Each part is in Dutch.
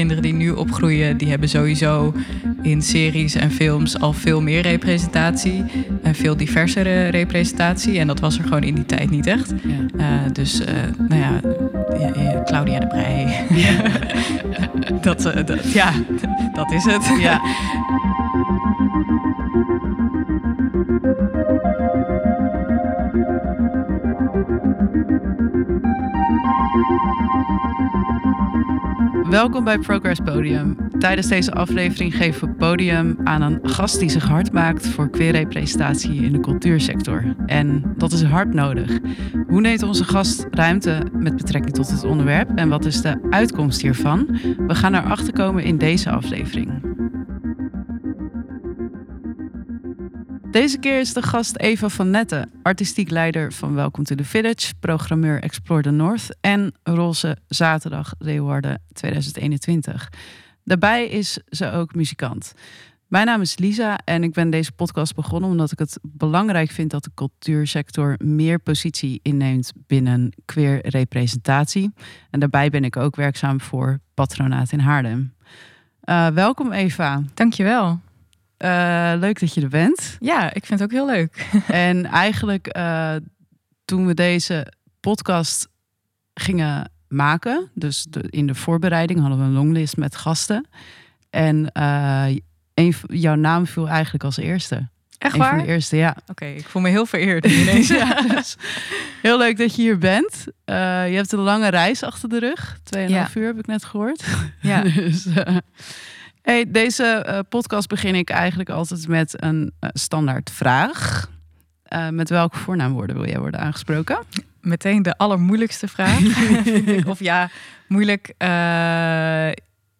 kinderen die nu opgroeien, die hebben sowieso in series en films al veel meer representatie. En veel diversere representatie. En dat was er gewoon in die tijd niet echt. Ja. Uh, dus, uh, nou ja, ja, Claudia de Brij. dat, uh, dat, ja, dat is het. Ja. Welkom bij Progress Podium. Tijdens deze aflevering geven we podium aan een gast die zich hard maakt voor queerrepresentatie in de cultuursector. En dat is hard nodig. Hoe neemt onze gast ruimte met betrekking tot het onderwerp en wat is de uitkomst hiervan? We gaan erachter komen in deze aflevering. Deze keer is de gast Eva van Netten, artistiek leider van Welcome to the Village, programmeur Explore the North en Roze Zaterdag Leeuwarden 2021. Daarbij is ze ook muzikant. Mijn naam is Lisa en ik ben deze podcast begonnen omdat ik het belangrijk vind dat de cultuursector meer positie inneemt binnen queer representatie. En daarbij ben ik ook werkzaam voor Patronaat in Haarlem. Uh, welkom Eva. Dankjewel. Uh, leuk dat je er bent. Ja, ik vind het ook heel leuk. en eigenlijk uh, toen we deze podcast gingen maken, dus de, in de voorbereiding hadden we een longlist met gasten. En uh, een, jouw naam viel eigenlijk als eerste. Echt een waar? van de eerste, ja. Oké, okay, ik voel me heel vereerd ineens. ja, dus heel leuk dat je hier bent. je hebt een lange reis achter de rug. Tweeënhalf ja. uur heb ik net gehoord. Ja. dus, Hey, deze uh, podcast begin ik eigenlijk altijd met een uh, standaard vraag. Uh, met welke voornaamwoorden wil jij worden aangesproken? Meteen de allermoeilijkste vraag. of ja, moeilijk.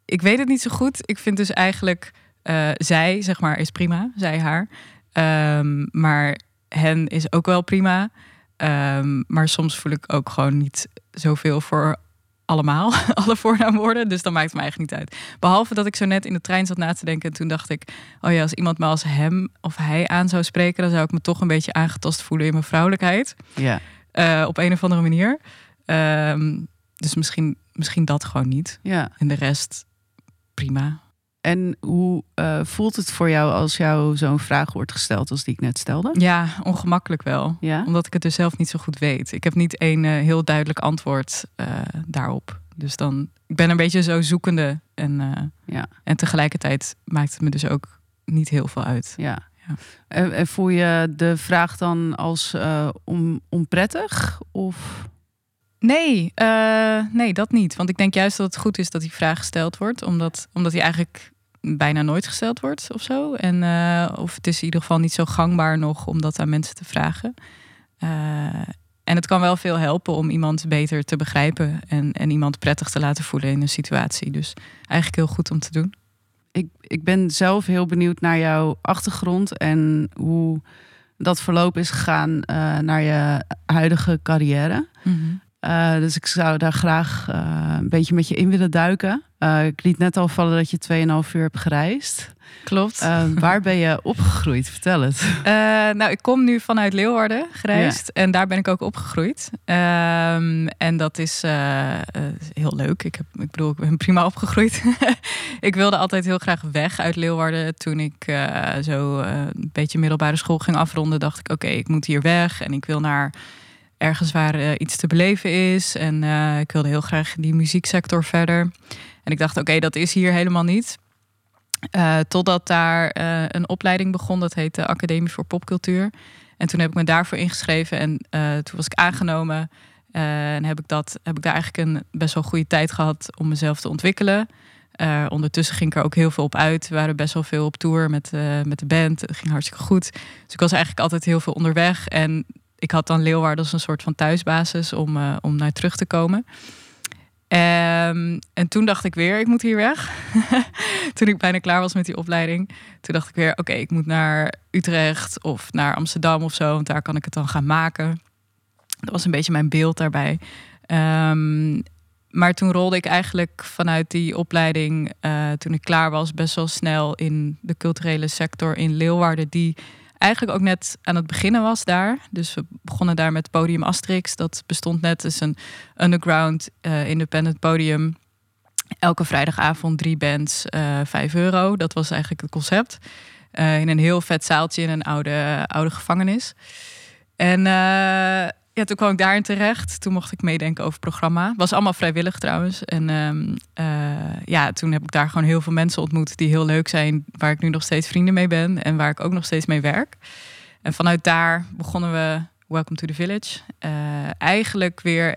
ik weet het niet zo goed. Ik vind dus eigenlijk zij, zeg maar, is prima. Zij, haar. Um, maar hen is ook wel prima. Um, maar soms voel ik ook gewoon niet zoveel voor allemaal, alle voornaamwoorden. Dus dan maakt het me eigenlijk niet uit. Behalve dat ik zo net in de trein zat na te denken. En toen dacht ik, oh ja, als iemand me als hem of hij aan zou spreken... dan zou ik me toch een beetje aangetast voelen in mijn vrouwelijkheid. Ja. Uh, op een of andere manier. Um, dus misschien, misschien dat gewoon niet. Ja. En de rest, prima. En hoe uh, voelt het voor jou als jou zo'n vraag wordt gesteld als die ik net stelde? Ja, ongemakkelijk wel. Ja? Omdat ik het dus zelf niet zo goed weet. Ik heb niet één uh, heel duidelijk antwoord uh, daarop. Dus dan, ik ben een beetje zo zoekende. En, ja. en tegelijkertijd maakt het me dus ook niet heel veel uit. Ja. ja. En, en, voel je de vraag dan als on, onprettig? Of... Nee, uh, nee, dat niet. Want ik denk juist dat het goed is dat die vraag gesteld wordt. Omdat, omdat die eigenlijk bijna nooit gesteld wordt of zo. En, uh, of het is in ieder geval niet zo gangbaar nog om dat aan mensen te vragen. Uh, en het kan wel veel helpen om iemand beter te begrijpen. En, en iemand prettig te laten voelen in een situatie. Dus eigenlijk heel goed om te doen. Ik, ik ben zelf heel benieuwd naar jouw achtergrond en hoe dat verloop is gegaan naar je huidige carrière. Mm -hmm. Uh, dus ik zou daar graag uh, een beetje met je in willen duiken. Uh, ik liet net al vallen dat je 2,5 uur hebt gereisd. Klopt. waar ben je opgegroeid? Vertel het. nou, ik kom nu vanuit Leeuwarden gereisd. Ja. En daar ben ik ook opgegroeid. Um, en dat is heel leuk. Ik, heb, ik bedoel, ik ben prima opgegroeid. ik wilde altijd heel graag weg uit Leeuwarden. Toen ik zo een beetje middelbare school ging afronden, dacht ik: oké, okay, ik moet hier weg. En ik wil naar ergens waar uh, iets te beleven is. En uh, ik wilde heel graag die muzieksector verder. En ik dacht, oké, dat is hier helemaal niet. Uh, totdat daar een opleiding begon, dat heet de Academie voor Popcultuur. En toen heb ik me daarvoor ingeschreven en toen was ik aangenomen. en heb ik, dat, heb ik daar eigenlijk een best wel goede tijd gehad om mezelf te ontwikkelen. ondertussen ging ik er ook heel veel op uit. We waren best wel veel op tour met, met de band. Het ging hartstikke goed. Dus ik was eigenlijk altijd heel veel onderweg. En ik had dan Leeuwarden als een soort van thuisbasis om, uh, om naar terug te komen. Um, en toen dacht ik weer, ik moet hier weg. toen ik bijna klaar was met die opleiding. Toen dacht ik weer, oké, ik moet naar Utrecht of naar Amsterdam of zo. Want daar kan ik het dan gaan maken. Dat was een beetje mijn beeld daarbij. Um, maar toen rolde ik eigenlijk vanuit die opleiding, uh, toen ik klaar was, best wel snel in de culturele sector in Leeuwarden. Die eigenlijk ook net aan het beginnen was daar. Dus we begonnen daar met Podium Asterix. Dat bestond net als een underground uh, independent podium. elke vrijdagavond drie bands, uh, 5 euro. Dat was eigenlijk het concept. in een heel vet zaaltje in een oude, oude gevangenis. En toen kwam ik daarin terecht. Toen mocht ik meedenken over het programma. Was allemaal vrijwillig trouwens. En ehm, eh, ja, toen heb ik daar gewoon heel veel mensen ontmoet die heel leuk zijn. Waar ik nu nog steeds vrienden mee ben. En waar ik ook nog steeds mee werk. En vanuit daar begonnen we Welcome to the Village. Uh, eigenlijk weer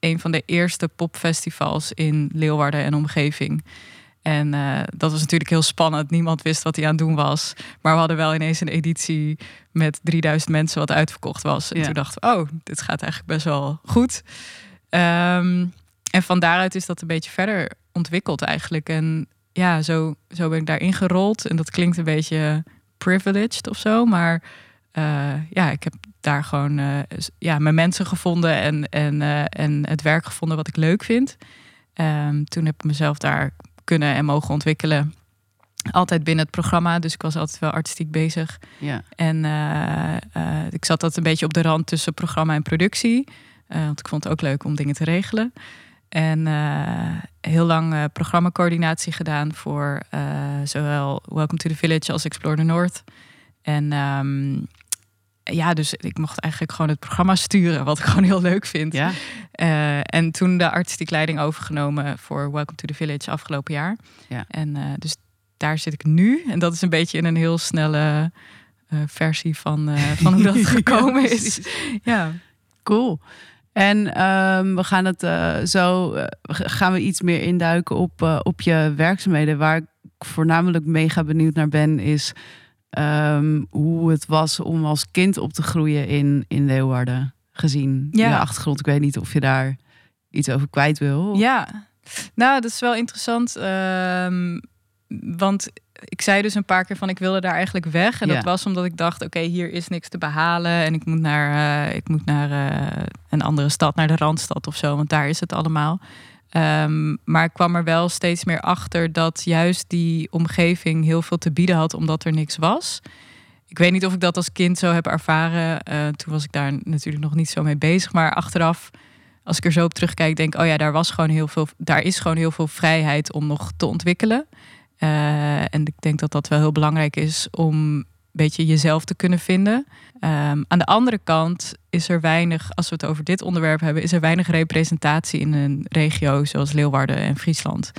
een van de eerste popfestivals in Leeuwarden en omgeving. En uh, dat was natuurlijk heel spannend. Niemand wist wat hij aan het doen was. Maar we hadden wel ineens een editie met 3000 mensen wat uitverkocht was. En ja. toen dachten we, oh, dit gaat eigenlijk best wel goed. Um, en van daaruit is dat een beetje verder ontwikkeld eigenlijk. En ja, zo, zo ben ik daarin gerold. En dat klinkt een beetje privileged of zo. Maar uh, ja, ik heb daar gewoon uh, ja, mijn mensen gevonden en, en, en het werk gevonden wat ik leuk vind. Um, toen heb ik mezelf daar kunnen en mogen ontwikkelen. Altijd binnen het programma, dus ik was altijd wel artistiek bezig. Ja. En uh, uh, ik zat dat een beetje op de rand tussen programma en productie. Uh, want ik vond het ook leuk om dingen te regelen. En heel lang programmacoördinatie gedaan voor zowel Welcome to the Village als Explore the North. En um, ja, dus ik mocht eigenlijk gewoon het programma sturen, wat ik gewoon heel leuk vind. Ja. Uh, en toen de artistiek leiding overgenomen voor Welcome to the Village afgelopen jaar. Ja. En uh, dus daar zit ik nu. En dat is een beetje in een heel snelle uh, versie van, van hoe dat gekomen ja, is. Ja, cool. En um, we gaan het zo gaan we iets meer induiken op, op je werkzaamheden. Waar ik voornamelijk mega benieuwd naar ben, is um, hoe het was om als kind op te groeien in, in Leeuwarden. Gezien ja. je achtergrond. Ik weet niet of je daar iets over kwijt wil. Ja, nou, dat is wel interessant. Um, want ik zei dus een paar keer van ik wilde daar eigenlijk weg. En ja. dat was omdat ik dacht, oké, okay, hier is niks te behalen. En ik moet naar, uh, ik moet naar uh, een andere stad, naar de Randstad of zo. Want daar is het allemaal. Um, maar ik kwam er wel steeds meer achter dat juist die omgeving heel veel te bieden had, omdat er niks was. Ik weet niet of ik dat als kind zo heb ervaren. Uh, toen was ik daar natuurlijk nog niet zo mee bezig. Maar achteraf, als ik er zo op terugkijk, denk oh ja, daar was gewoon heel veel. Daar is gewoon heel veel vrijheid om nog te ontwikkelen. Uh, en ik denk dat dat wel heel belangrijk is om beetje jezelf te kunnen vinden. Um, aan de andere kant is er weinig, als we het over dit onderwerp hebben, is er weinig representatie in een regio zoals Leeuwarden en Friesland.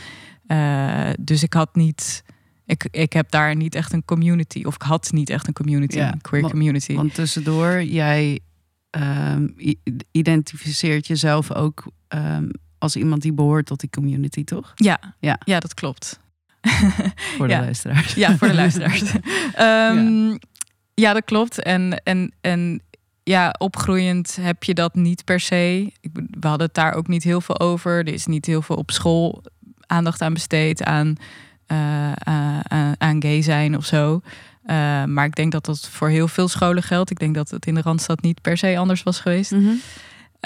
Uh, dus ik had niet. Ik, ik heb daar niet echt een community, of ik had niet echt een community, ja, een queer community. Want tussendoor, jij um, identificeert jezelf ook um, als iemand die behoort tot die community, toch? Ja, ja. ja dat klopt. voor de ja. luisteraars. Ja, voor de luisteraars. um, ja. ja. dat klopt. En, en, en ja, opgroeiend heb je dat niet per se. We hadden het daar ook niet heel veel over. Er is niet heel veel op school aandacht aan besteed aan, uh, uh, aan gay zijn of zo. Uh, maar ik denk dat dat voor heel veel scholen geldt. Ik denk dat het in de Randstad niet per se anders was geweest. Mm -hmm.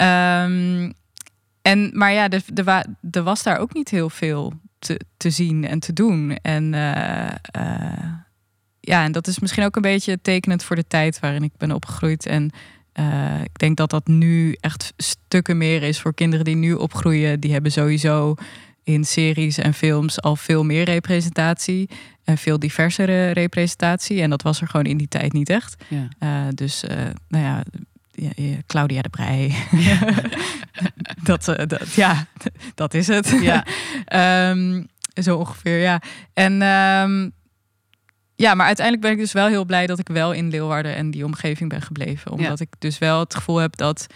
um, en, maar ja, er, er, er was daar ook niet heel veel te, te zien en te doen. En uh, uh, ja, en dat is misschien ook een beetje tekenend voor de tijd waarin ik ben opgegroeid. En uh, ik denk dat dat nu echt stukken meer is voor kinderen die nu opgroeien. Die hebben sowieso in series en films al veel meer representatie. En veel diversere representatie. En dat was er gewoon in die tijd niet echt. Ja. dus nou ja, Claudia de Brij. dat, uh, dat, ja, dat is het. Ja. um, zo ongeveer, ja. En um, ja, maar uiteindelijk ben ik dus wel heel blij dat ik wel in Leeuwarden en die omgeving ben gebleven. Omdat ja. ik dus wel het gevoel heb dat,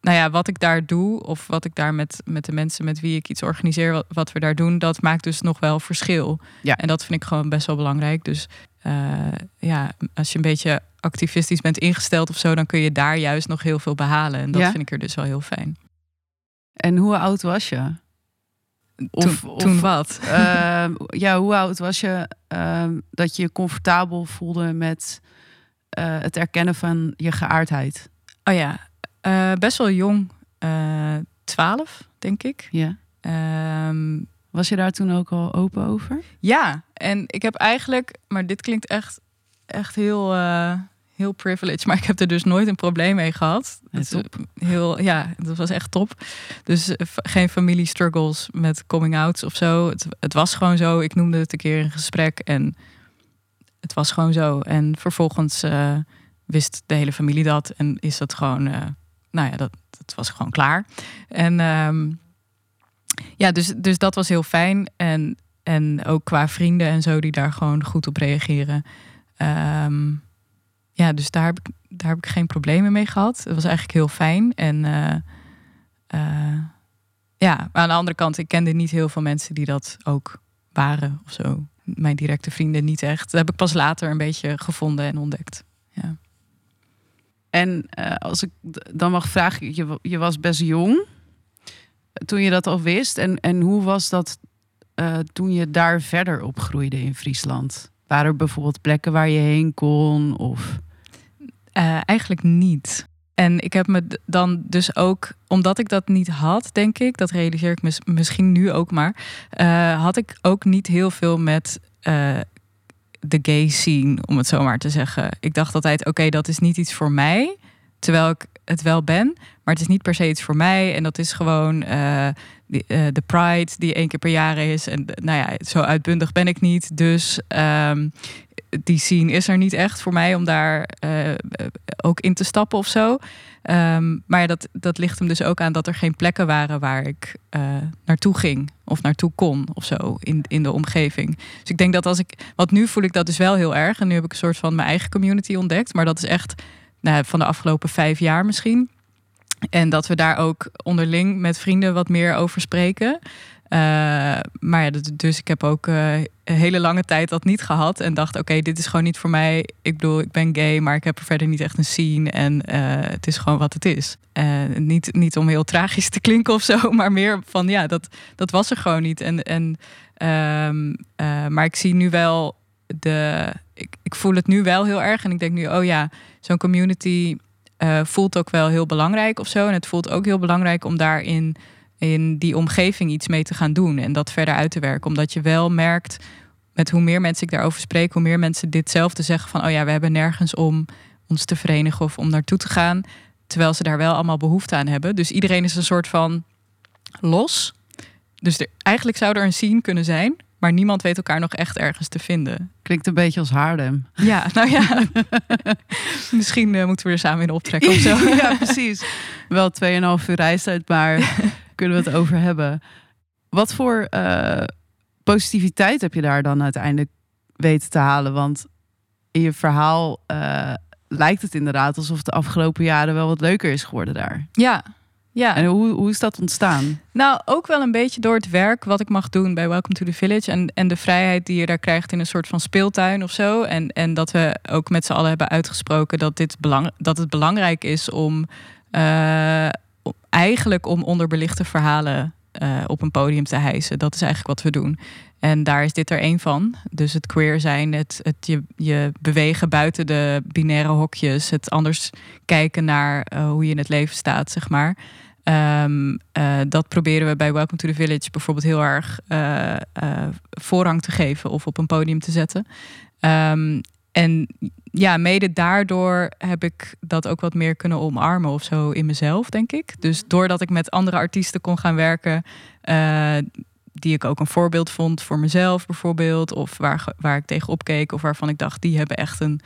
nou ja, wat ik daar doe, of wat ik daar met, met de mensen met wie ik iets organiseer, wat, wat we daar doen, dat maakt dus nog wel verschil. Ja. En dat vind ik gewoon best wel belangrijk. Dus uh, ja, als je een beetje activistisch bent ingesteld of zo, dan kun je daar juist nog heel veel behalen. En dat ja? vind ik er dus wel heel fijn. En hoe oud was je? Of, toen, of, toen wat? Uh, ja, hoe oud was je uh, dat je je comfortabel voelde met uh, het erkennen van je geaardheid? Oh ja, eh, best wel jong. Twaalf, denk ik. Ja. Um, was je daar toen ook al open over? Ja, en ik heb eigenlijk, maar dit klinkt echt, echt heel, heel privileged, maar ik heb er dus nooit een probleem mee gehad. Ja, is, top. eh, Heel, ja, dat was echt top. Dus eh, geen familie struggles met coming outs of zo. Het, het was gewoon zo. Ik noemde het een keer in gesprek en het was gewoon zo. En vervolgens eh, wist de hele familie dat en is dat gewoon, eh, nou ja, dat, dat was gewoon klaar. En ehm, ja, dus, dus dat was heel fijn. En, en ook qua vrienden en zo die daar gewoon goed op reageren. Ehm, ja, dus daar heb, ik, daar heb ik geen problemen mee gehad. Het was eigenlijk heel fijn. En eh, eh, ja, maar aan de andere kant, ik kende niet heel veel mensen die dat ook waren of zo. Mijn directe vrienden niet echt. Dat heb ik pas later een beetje gevonden en ontdekt. En eh, als ik dan mag vragen, je, je was best jong toen je dat al wist. En, en hoe was dat eh, toen je daar verder opgroeide in Friesland? Waren er bijvoorbeeld plekken waar je heen kon? Of... Eh, eigenlijk niet. En ik heb me dan dus ook, omdat ik dat niet had, denk ik, dat realiseer ik mis- misschien nu ook maar, eh, had ik ook niet heel veel met de gay scene, om het zo maar te zeggen. Ik dacht altijd, oké, dat is niet iets voor mij, terwijl ik het wel ben, maar het is niet per se iets voor mij. En dat is gewoon eh, eh, de Pride die één keer per jaar is. En eh, nou ja, zo uitbundig ben ik niet, dus ehm, die scene is er niet echt voor mij om daar ook in te stappen of zo. Ehm, maar dat, dat ligt hem dus ook aan dat er geen plekken waren waar ik naartoe ging of naartoe kon of zo in, in de omgeving. Dus ik denk dat als ik, want nu voel ik dat dus wel heel erg en nu heb ik een soort van mijn eigen community ontdekt, maar dat is echt nou, van de afgelopen vijf jaar misschien. En dat we daar ook onderling met vrienden wat meer over spreken. Eh, maar ja, dus ik heb ook eh, een hele lange tijd dat niet gehad. En dacht, oké, dit is gewoon niet voor mij. Ik bedoel, ik ben gay, maar ik heb er verder niet echt een scene. En eh, het is gewoon wat het is. Niet, niet om heel tragisch te klinken of zo, maar meer van, ja, dat, dat was er gewoon niet. En, en, ehm, eh, maar ik zie nu wel de... Ik, ik voel het nu wel heel erg. En ik denk nu, oh ja, zo'n community eh, voelt ook wel heel belangrijk of zo. En het voelt ook heel belangrijk om daarin in die omgeving iets mee te gaan doen en dat verder uit te werken. Omdat je wel merkt, met hoe meer mensen ik daarover spreek, hoe meer mensen ditzelfde zeggen van, oh ja, we hebben nergens om ons te verenigen of om naartoe te gaan, terwijl ze daar wel allemaal behoefte aan hebben. Dus iedereen is een soort van los. Dus er, eigenlijk zou er een scene kunnen zijn, maar niemand weet elkaar nog echt ergens te vinden. Klinkt een beetje als Haarlem. Ja, nou ja. Misschien eh, moeten we er samen in optrekken of zo. ja, precies. Wel 2,5 uur reistijd, maar kunnen we het over hebben. Wat voor eh, positiviteit heb je daar dan uiteindelijk weten te halen? Want in je verhaal eh, lijkt het inderdaad alsof de afgelopen jaren wel wat leuker is geworden daar. Ja, ja. En hoe, hoe is dat ontstaan? Nou, ook wel een beetje door het werk wat ik mag doen bij Welcome to the Village. En, en de vrijheid die je daar krijgt in een soort van speeltuin of zo. En, en dat we ook met z'n allen hebben uitgesproken dat, dit belang, dat het belangrijk is om eh, om- eigenlijk om onderbelichte verhalen eh, op een podium te hijsen. Dat is eigenlijk wat we doen. En daar is dit er één van. Dus het queer zijn, het, het je, je bewegen buiten de binaire hokjes, het anders kijken naar eh, hoe je in het leven staat, zeg maar. Ehm, eh, dat proberen we bij Welcome to the Village bijvoorbeeld heel erg voorrang te geven of op een podium te zetten. Ehm, en ja, mede daardoor heb ik dat ook wat meer kunnen omarmen of zo in mezelf, denk ik. Dus doordat ik met andere artiesten kon gaan werken, eh, die ik ook een voorbeeld vond voor mezelf bijvoorbeeld, of waar, waar ik tegenop keek, of waarvan ik dacht, die hebben echt een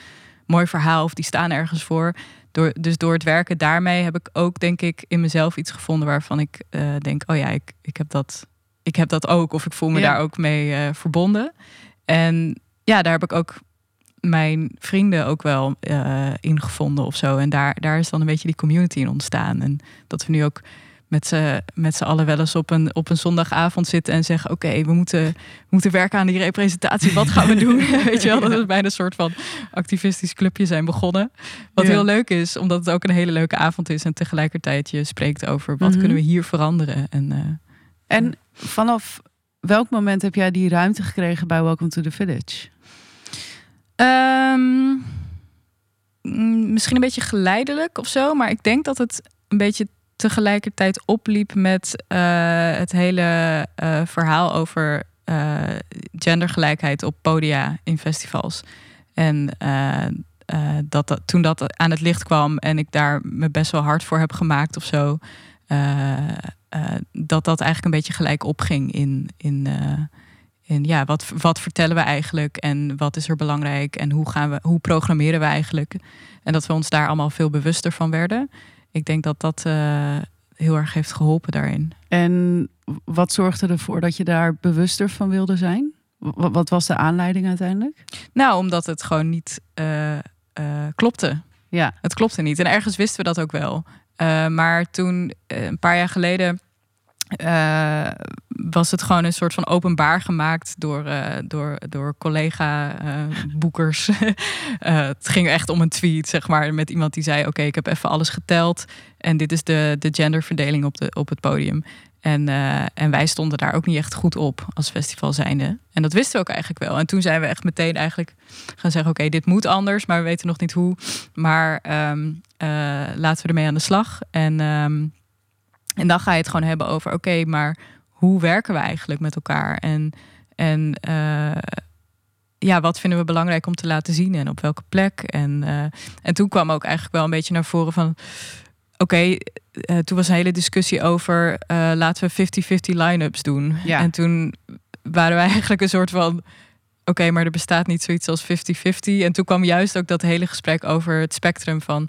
mooi verhaal of die staan ergens voor. Door, dus door het werken daarmee heb ik ook, denk ik, in mezelf iets gevonden waarvan ik eh, denk, oh ja, ik, ik, heb dat, ik heb dat ook, of ik voel me Ja. daar ook mee eh, verbonden. En ja, daar heb ik ook mijn vrienden ook wel eh in gevonden of zo. En daar, daar is dan een beetje die community in ontstaan. En dat we nu ook met z'n, met z'n allen wel eens op een, op een zondagavond zitten en zeggen: Oké, we, moeten, we moeten werken aan die representatie. Wat gaan we doen? Weet je wel, dat we bijna een soort van activistisch clubje zijn begonnen. Wat Ja. heel leuk is, omdat het ook een hele leuke avond is. En tegelijkertijd je spreekt over wat Mhm. kunnen we hier veranderen. En eh, En vanaf welk moment heb jij die ruimte gekregen bij Welcome to the Village? Mm, misschien een beetje geleidelijk of zo, maar ik denk dat het een beetje tegelijkertijd opliep met eh, het hele eh, verhaal over eh, gendergelijkheid op podia in festivals. En dat, dat toen dat aan het licht kwam en ik daar me best wel hard voor heb gemaakt of zo, dat dat eigenlijk een beetje gelijk opging in, in, in ja, wat, wat vertellen we eigenlijk en wat is er belangrijk en hoe, gaan we, hoe programmeren we eigenlijk. En dat we ons daar allemaal veel bewuster van werden. Ik denk dat dat heel erg heeft geholpen daarin. En wat zorgde ervoor dat je daar bewuster van wilde zijn? Wat was de aanleiding uiteindelijk? Nou, omdat het gewoon niet uh, klopte. Ja. Het klopte niet. En ergens wisten we dat ook wel. Maar toen, een paar jaar geleden, uh, was het gewoon een soort van openbaar gemaakt door, uh, door, door collega-boekers. het ging echt om een tweet, zeg maar, met iemand die zei: Oké, ik heb even alles geteld. En dit is de, de genderverdeling op, de, op het podium. En, en wij stonden daar ook niet echt goed op als festival zijnde. En dat wisten we ook eigenlijk wel. En toen zijn we echt meteen eigenlijk gaan zeggen... oké, dit moet anders, maar we weten nog niet hoe. Maar uh, laten we ermee aan de slag. En, um, en dan ga je het gewoon hebben over... oké, maar hoe werken we eigenlijk met elkaar? En, en uh, ja, wat vinden we belangrijk om te laten zien en op welke plek? En, en toen kwam ook eigenlijk wel een beetje naar voren van oké, uh, toen was een hele discussie over laten we 50-50 line-ups doen. Ja. En toen waren wij eigenlijk een soort van oké, maar er bestaat niet zoiets als 50-50. En toen kwam juist ook dat hele gesprek over het spectrum van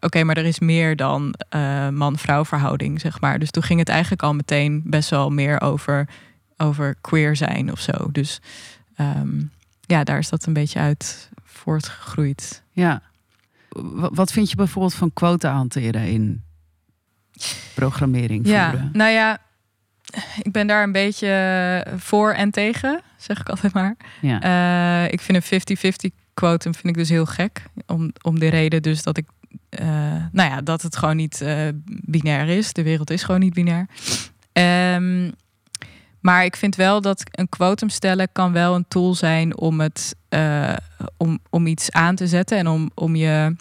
oké, maar er is meer dan uh, man-vrouw verhouding, zeg maar. Dus toen ging het eigenlijk al meteen best wel meer over, over queer zijn of zo. Dus um, ja, daar is dat een beetje uit voortgegroeid. Ja, wat vind je bijvoorbeeld van quota hanteren in programmering? Ja, nou ja, ik ben daar een beetje voor en tegen, zeg ik altijd maar. Ja. Uh, ik vind een 50-50 quotum vind ik dus heel gek. Om, om de reden dus dat ik, uh, nou ja, dat het gewoon niet uh, binair is. De wereld is gewoon niet binair. Um, maar ik vind wel dat een quotum stellen kan wel een tool zijn om het om, om iets aan te zetten en om, om je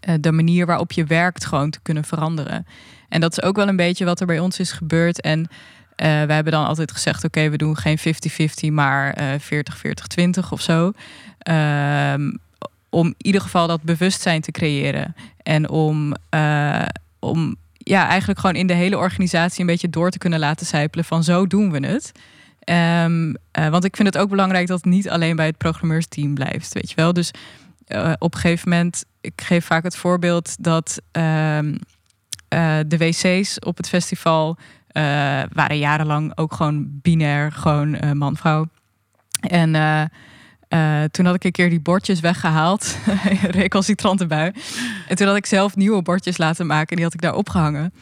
eh, de manier waarop je werkt gewoon te kunnen veranderen. En dat is ook wel een beetje wat er bij ons is gebeurd. En we hebben dan altijd gezegd: oké, we doen geen 50-50, maar 40-40-20 of zo. Ehm, om in ieder geval dat bewustzijn te creëren. En om, uh, om ja, eigenlijk gewoon in de hele organisatie een beetje door te kunnen laten sijpelen van zo doen we het. Um, uh, want ik vind het ook belangrijk dat het niet alleen bij het programmeursteam blijft, weet je wel. Dus uh, op een gegeven moment ik geef vaak het voorbeeld dat uh, de wc's op het festival waren jarenlang ook gewoon binair, gewoon man-vrouw. En toen had ik een keer die bordjes weggehaald, recalcitrante bui. En toen had ik zelf nieuwe bordjes laten maken en die had ik daar opgehangen.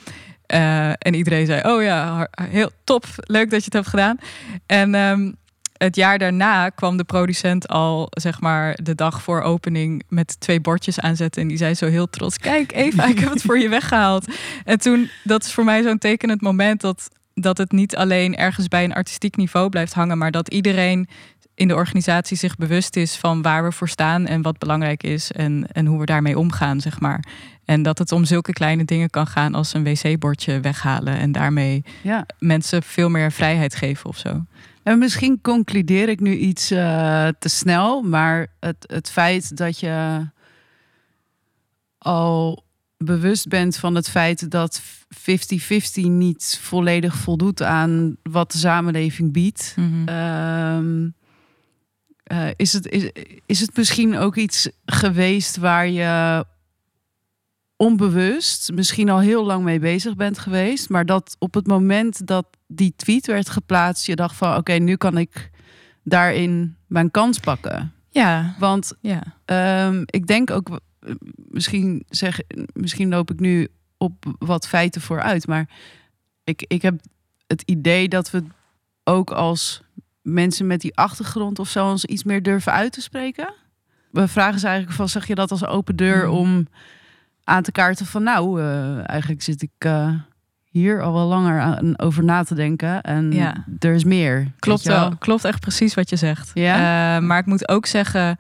en iedereen zei: Oh ja, heel top, leuk dat je het hebt gedaan. En um, het jaar daarna kwam de producent al, zeg maar, de dag voor opening met twee bordjes aanzetten. En die zei zo heel trots: Kijk, Eva, ik heb het voor je weggehaald. En toen, dat is voor mij zo'n tekenend moment dat, dat het niet alleen ergens bij een artistiek niveau blijft hangen, maar dat iedereen in de organisatie zich bewust is van waar we voor staan en wat belangrijk is en, en hoe we daarmee omgaan, zeg maar. En dat het om zulke kleine dingen kan gaan als een wc-bordje weghalen en daarmee ja. mensen veel meer vrijheid geven of zo. En misschien concludeer ik nu iets uh, te snel, maar het, het feit dat je al bewust bent van het feit dat 50-50 niet volledig voldoet aan wat de samenleving biedt. Mm -hmm. Uh, is, het, is, is het misschien ook iets geweest waar je onbewust misschien al heel lang mee bezig bent geweest, maar dat op het moment dat die tweet werd geplaatst, je dacht van oké, nu kan ik daarin mijn kans pakken. Ja. Want ja. Um, ik denk ook, misschien, zeg, misschien loop ik nu op wat feiten vooruit, maar ik, ik heb het idee dat we ook als mensen met die achtergrond of zo ons iets meer durven uit te spreken. We vragen ze eigenlijk van, zeg je dat als open deur hmm. om aan te kaarten van nou, uh, eigenlijk zit ik uh, hier al wel langer aan, over na te denken. En ja. er is meer. Klopt wel. Klopt echt precies wat je zegt. Ja? Uh, maar ik moet ook zeggen,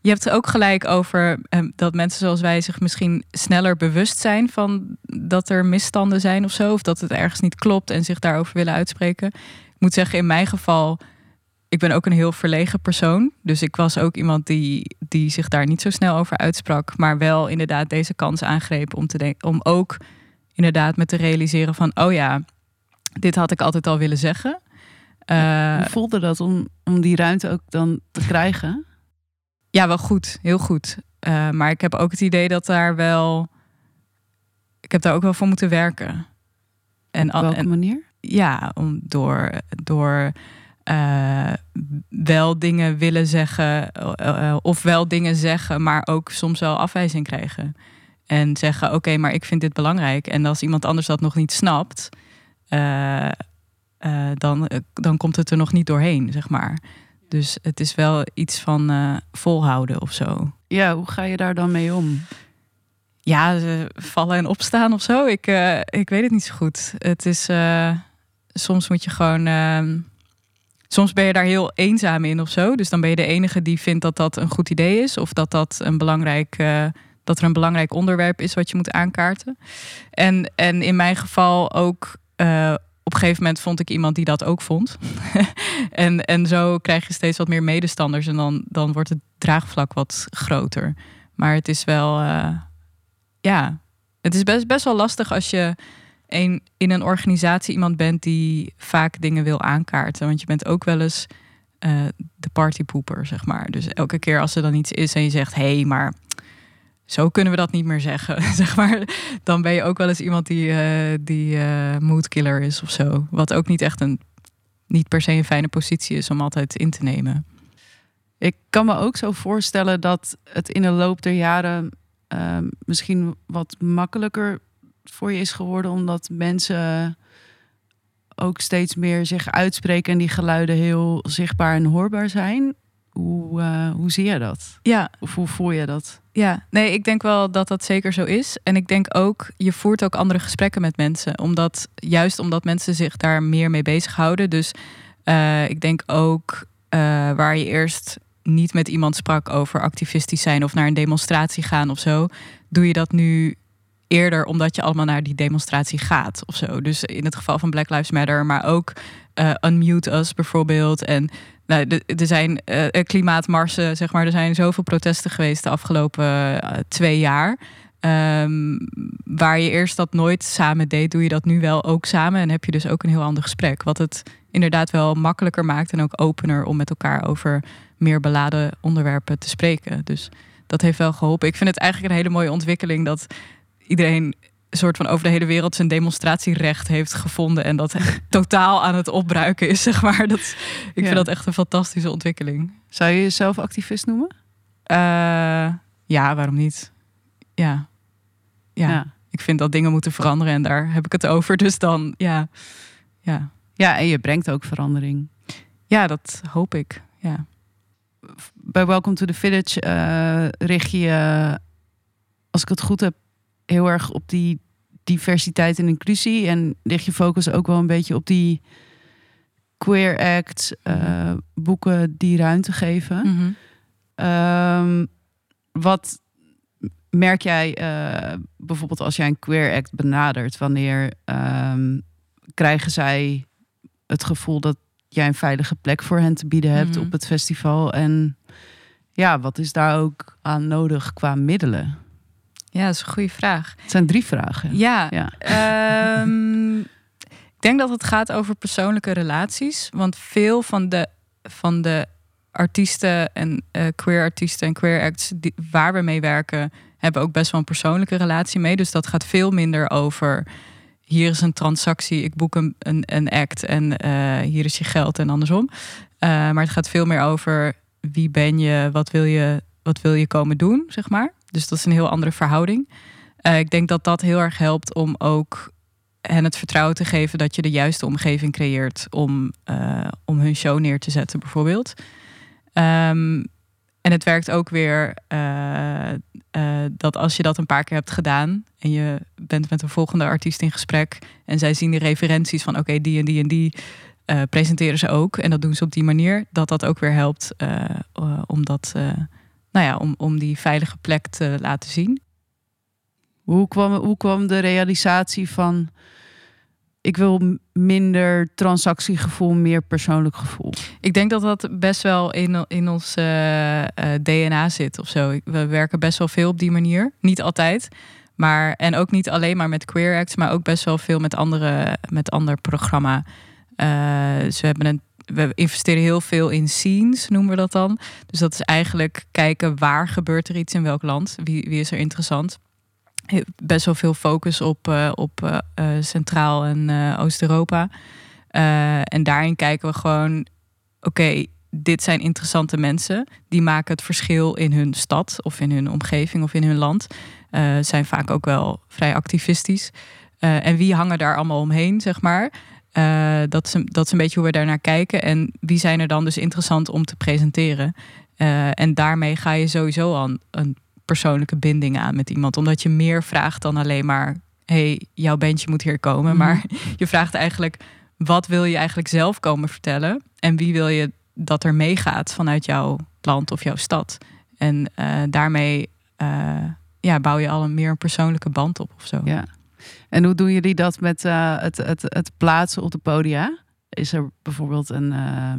je hebt er ook gelijk over dat mensen zoals wij zich misschien sneller bewust zijn van dat er misstanden zijn of zo. Of dat het ergens niet klopt en zich daarover willen uitspreken. Ik moet zeggen, in mijn geval ik ben ook een heel verlegen persoon. Dus ik was ook iemand die, die zich daar niet zo snel over uitsprak. Maar wel inderdaad deze kans aangreep om, te denken, om ook inderdaad me te realiseren van... oh ja, dit had ik altijd al willen zeggen. Uh, Hoe voelde dat om, om die ruimte ook dan te krijgen? Ja, wel goed. Heel goed. Uh, maar ik heb ook het idee dat daar wel... Ik heb daar ook wel voor moeten werken. En, Op welke en, manier? Ja, om door... door uh, wel dingen willen zeggen, uh, of wel dingen zeggen, maar ook soms wel afwijzing krijgen. En zeggen: Oké, maar ik vind dit belangrijk. En als iemand anders dat nog niet snapt, uh, dan, dan komt het er nog niet doorheen, zeg maar. Dus het is wel iets van volhouden of zo. Ja, hoe ga je daar dan mee om? Ja, vallen en opstaan of zo. Ik, ik weet het niet zo goed. Het is soms moet je gewoon ehm, soms ben je daar heel eenzaam in of zo. Dus dan ben je de enige die vindt dat dat een goed idee is. Of dat, dat, een belangrijk, uh, dat er een belangrijk onderwerp is wat je moet aankaarten. En, en in mijn geval ook. Uh, op een gegeven moment vond ik iemand die dat ook vond. en, en zo krijg je steeds wat meer medestanders. En dan, dan wordt het draagvlak wat groter. Maar het is wel. Uh, ja, het is best, best wel lastig als je in een organisatie iemand bent die vaak dingen wil aankaarten. Want je bent ook wel eens uh, de partypoeper, zeg maar. Dus elke keer als er dan iets is en je zegt: hé, hey, maar zo kunnen we dat niet meer zeggen, zeg maar. Dan ben je ook wel eens iemand die, uh, die uh, moodkiller is of zo. Wat ook niet echt een, niet per se een fijne positie is om altijd in te nemen. Ik kan me ook zo voorstellen dat het in de loop der jaren misschien wat makkelijker voor je is geworden omdat mensen ook steeds meer zich uitspreken en die geluiden heel zichtbaar en hoorbaar zijn. Hoe, uh, hoe zie je dat? Ja. Of hoe voel je dat? Ja, nee, ik denk wel dat dat zeker zo is. En ik denk ook, je voert ook andere gesprekken met mensen. Omdat, juist omdat mensen zich daar meer mee bezighouden. Dus uh, ik denk ook uh, waar je eerst niet met iemand sprak over activistisch zijn of naar een demonstratie gaan of zo, doe je dat nu eerder omdat je allemaal naar die demonstratie gaat of zo. Dus in het geval van Black Lives Matter, maar ook uh, Unmute Us bijvoorbeeld. En nou, er zijn uh, klimaatmarsen, zeg maar. Er zijn zoveel protesten geweest de afgelopen uh, twee jaar. Um, waar je eerst dat nooit samen deed, doe je dat nu wel ook samen. En heb je dus ook een heel ander gesprek. Wat het inderdaad wel makkelijker maakt en ook opener om met elkaar over meer beladen onderwerpen te spreken. Dus dat heeft wel geholpen. Ik vind het eigenlijk een hele mooie ontwikkeling dat iedereen een soort van over de hele wereld zijn demonstratierecht heeft gevonden en dat totaal aan het opbruiken is, zeg maar. Dat, ik vind dat echt een fantastische ontwikkeling. Zou je jezelf activist noemen? Uh, ja, waarom niet? Ja. ja. ja. Ik vind dat dingen moeten veranderen en daar heb ik het over. Dus dan, ja. Ja, ja en je brengt ook verandering. Ja, dat hoop ik. Ja. Bij Welcome to the Village uh, richt je, als ik het goed heb, heel erg op die diversiteit en inclusie. En ligt je focus ook wel een beetje op die queer act, uh, boeken die ruimte geven. Mm -hmm. wat merk jij uh, bijvoorbeeld als jij een queer act benadert? Wanneer um, krijgen zij het gevoel dat jij een veilige plek voor hen te bieden hebt mm -hmm. op het festival? En ja, wat is daar ook aan nodig qua middelen? Ja, dat is een goede vraag. Het zijn drie vragen. Ja. ja. Um, ik denk dat het gaat over persoonlijke relaties. Want veel van de, van de artiesten en uh, queer artiesten en queer acts die, waar we mee werken, hebben ook best wel een persoonlijke relatie mee. Dus dat gaat veel minder over. Hier is een transactie, ik boek een, een, een act en uh, hier is je geld en andersom. Uh, maar het gaat veel meer over wie ben je, wat wil je, wat wil je komen doen, zeg maar. Dus dat is een heel andere verhouding. Uh, ik denk dat dat heel erg helpt om ook hen het vertrouwen te geven dat je de juiste omgeving creëert om, uh, om hun show neer te zetten, bijvoorbeeld. Um, en het werkt ook weer uh, dat als je dat een paar keer hebt gedaan en je bent met een volgende artiest in gesprek en zij zien de referenties van oké, die en die en die presenteren ze ook en dat doen ze op die manier, dat dat ook weer helpt om dat nou ja, om, om die veilige plek te laten zien. Hoe kwam, hoe kwam de realisatie van ik wil minder transactiegevoel, meer persoonlijk gevoel. Ik denk dat dat best wel in, in ons uh, DNA zit of zo. We werken best wel veel op die manier. Niet altijd. Maar, en ook niet alleen maar met Queer Acts, maar ook best wel veel met andere met ander programma. Uh, dus we hebben een we investeren heel veel in scenes, noemen we dat dan. Dus dat is eigenlijk kijken waar gebeurt er iets in welk land. Wie, wie is er interessant. Best wel veel focus op, uh, op uh, Centraal- en Oost-Europa. en daarin kijken we gewoon, oké, dit zijn interessante mensen. Die maken het verschil in hun stad of in hun omgeving of in hun land. zijn vaak ook wel vrij activistisch. en wie hangen daar allemaal omheen, zeg maar. Uh, dat, is een, dat is een beetje hoe we daarnaar kijken. En wie zijn er dan dus interessant om te presenteren? Uh, en daarmee ga je sowieso al een, persoonlijke binding aan met iemand. Omdat je meer vraagt dan alleen maar... hey, jouw bandje moet hier komen. Maar mhm. je vraagt eigenlijk... wat wil je eigenlijk zelf komen vertellen? En wie wil je dat er meegaat vanuit jouw land of jouw stad? En uh, daarmee ja, bouw je al een meer een persoonlijke band op of zo. Ja. En hoe doen jullie dat met uh, het, het, het plaatsen op de podia? Is er bijvoorbeeld een, uh,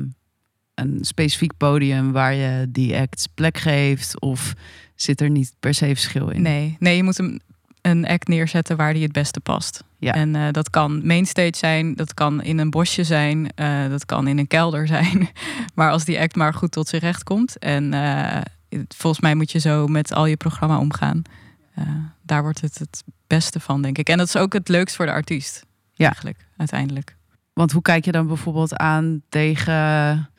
een specifiek podium waar je die acts plek geeft? Of zit er niet per se verschil in? Nee, nee je moet een, een act neerzetten waar die het beste past. Ja. En uh, dat kan mainstage zijn, dat kan in een bosje zijn, dat kan in een kelder zijn. maar als die act maar goed tot zijn recht komt. En volgens mij moet je zo met al je programma omgaan. Daar wordt het het beste van, denk ik. En dat is ook het leukst voor de artiest. Ja. Eigenlijk, uiteindelijk. Want hoe kijk je dan bijvoorbeeld aan tegen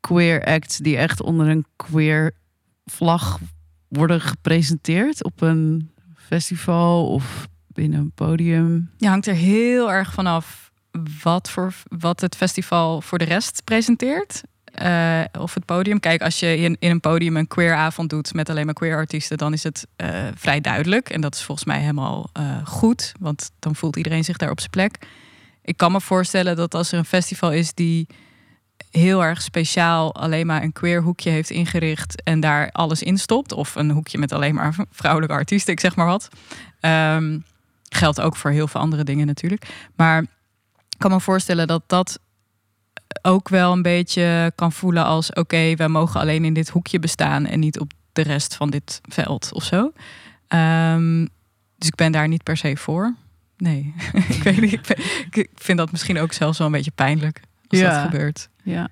queer acts die echt onder een queer vlag worden gepresenteerd op een festival of binnen een podium? Ja, hangt er heel erg vanaf wat, voor, wat het festival voor de rest presenteert. Uh, of het podium. Kijk, als je in, in een podium een queer avond doet met alleen maar queer artiesten, dan is het uh, vrij duidelijk. En dat is volgens mij helemaal uh, goed, want dan voelt iedereen zich daar op zijn plek. Ik kan me voorstellen dat als er een festival is die heel erg speciaal alleen maar een queer hoekje heeft ingericht en daar alles in stopt, of een hoekje met alleen maar vrouwelijke artiesten, ik zeg maar wat. Um, geldt ook voor heel veel andere dingen natuurlijk. Maar ik kan me voorstellen dat dat ook wel een beetje kan voelen als: oké, okay, wij mogen alleen in dit hoekje bestaan en niet op de rest van dit veld of zo. Um, dus ik ben daar niet per se voor. Nee, ik weet niet. Ik, vind dat misschien ook zelfs wel een beetje pijnlijk als ja. dat gebeurt. Ja.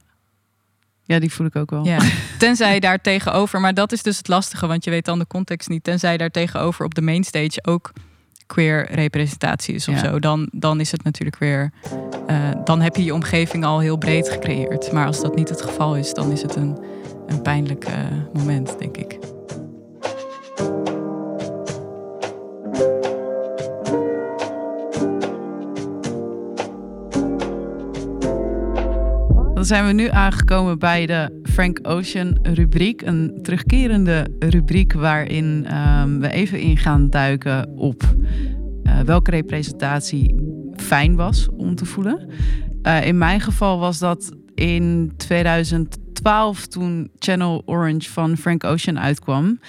Ja, die voel ik ook wel. Ja. Tenzij daar tegenover, maar dat is dus het lastige, want je weet dan de context niet. Tenzij daar tegenover op de mainstage ook queer representatie is of zo, dan, dan is het natuurlijk weer. Uh, dan heb je je omgeving al heel breed gecreëerd. Maar als dat niet het geval is, dan is het een, een pijnlijk uh, moment, denk ik. Zijn we nu aangekomen bij de Frank Ocean rubriek. Een terugkerende rubriek waarin um, we even in gaan duiken op uh, welke representatie fijn was om te voelen. Uh, in mijn geval was dat in 2012 toen Channel Orange van Frank Ocean uitkwam.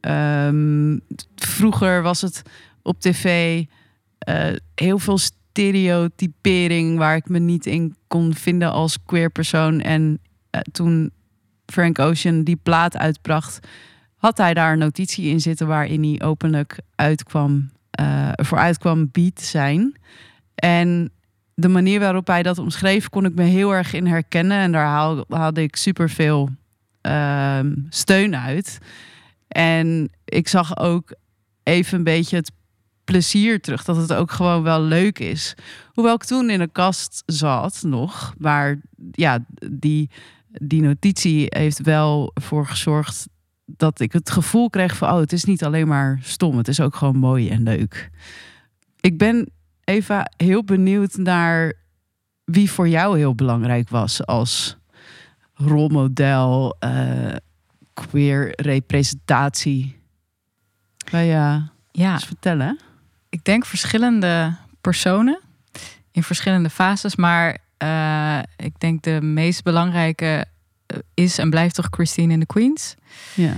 Um, vroeger was het op tv uh, heel veel stereotypering waar ik me niet in kon vinden als queer persoon. En toen Frank Ocean die plaat uitbracht, had hij daar een notitie in zitten waarin hij openlijk uitkwam, uh, voor uitkwam beat zijn. En de manier waarop hij dat omschreef, kon ik me heel erg in herkennen. En daar haalde ik super veel uh, steun uit. En ik zag ook even een beetje het plezier terug. Dat het ook gewoon wel leuk is. Hoewel ik toen in een kast zat nog, waar ja, die die notitie heeft wel voor gezorgd dat ik het gevoel kreeg van, oh, het is niet alleen maar stom, het is ook gewoon mooi en leuk. Ik ben Eva heel benieuwd naar wie voor jou heel belangrijk was als rolmodel, uh, queer representatie. Kan je ja. eens vertellen? Ik denk verschillende personen in verschillende fases, maar uh, ik denk de meest belangrijke eh, is en blijft toch Christine in the Queens. Ja.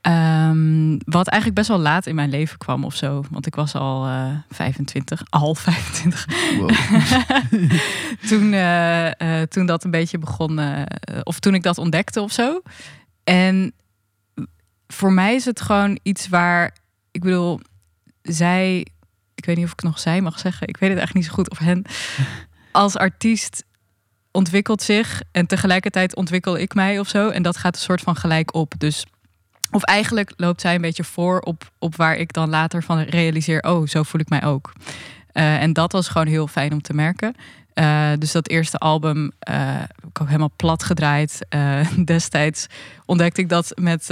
Ehm, wat eigenlijk best wel laat in mijn leven kwam of zo. Want ik was al uh, 25, al 25. Wow. toen, uh, uh, toen dat een beetje begon, of toen ik dat ontdekte of zo. En voor mij is het gewoon iets waar, ik bedoel, zij, ik weet niet of ik nog zij mag zeggen, ik weet het eigenlijk niet zo goed of hen, als artiest ontwikkelt zich en tegelijkertijd ontwikkel ik mij of zo. En dat gaat een soort van gelijk op. Dus of eigenlijk loopt zij een beetje voor op, op waar ik dan later van realiseer, oh, zo voel ik mij ook. Uh, en dat was gewoon heel fijn om te merken. Uh, dus dat eerste album heb ik ook helemaal plat gedraaid. destijds ontdekte ik dat met,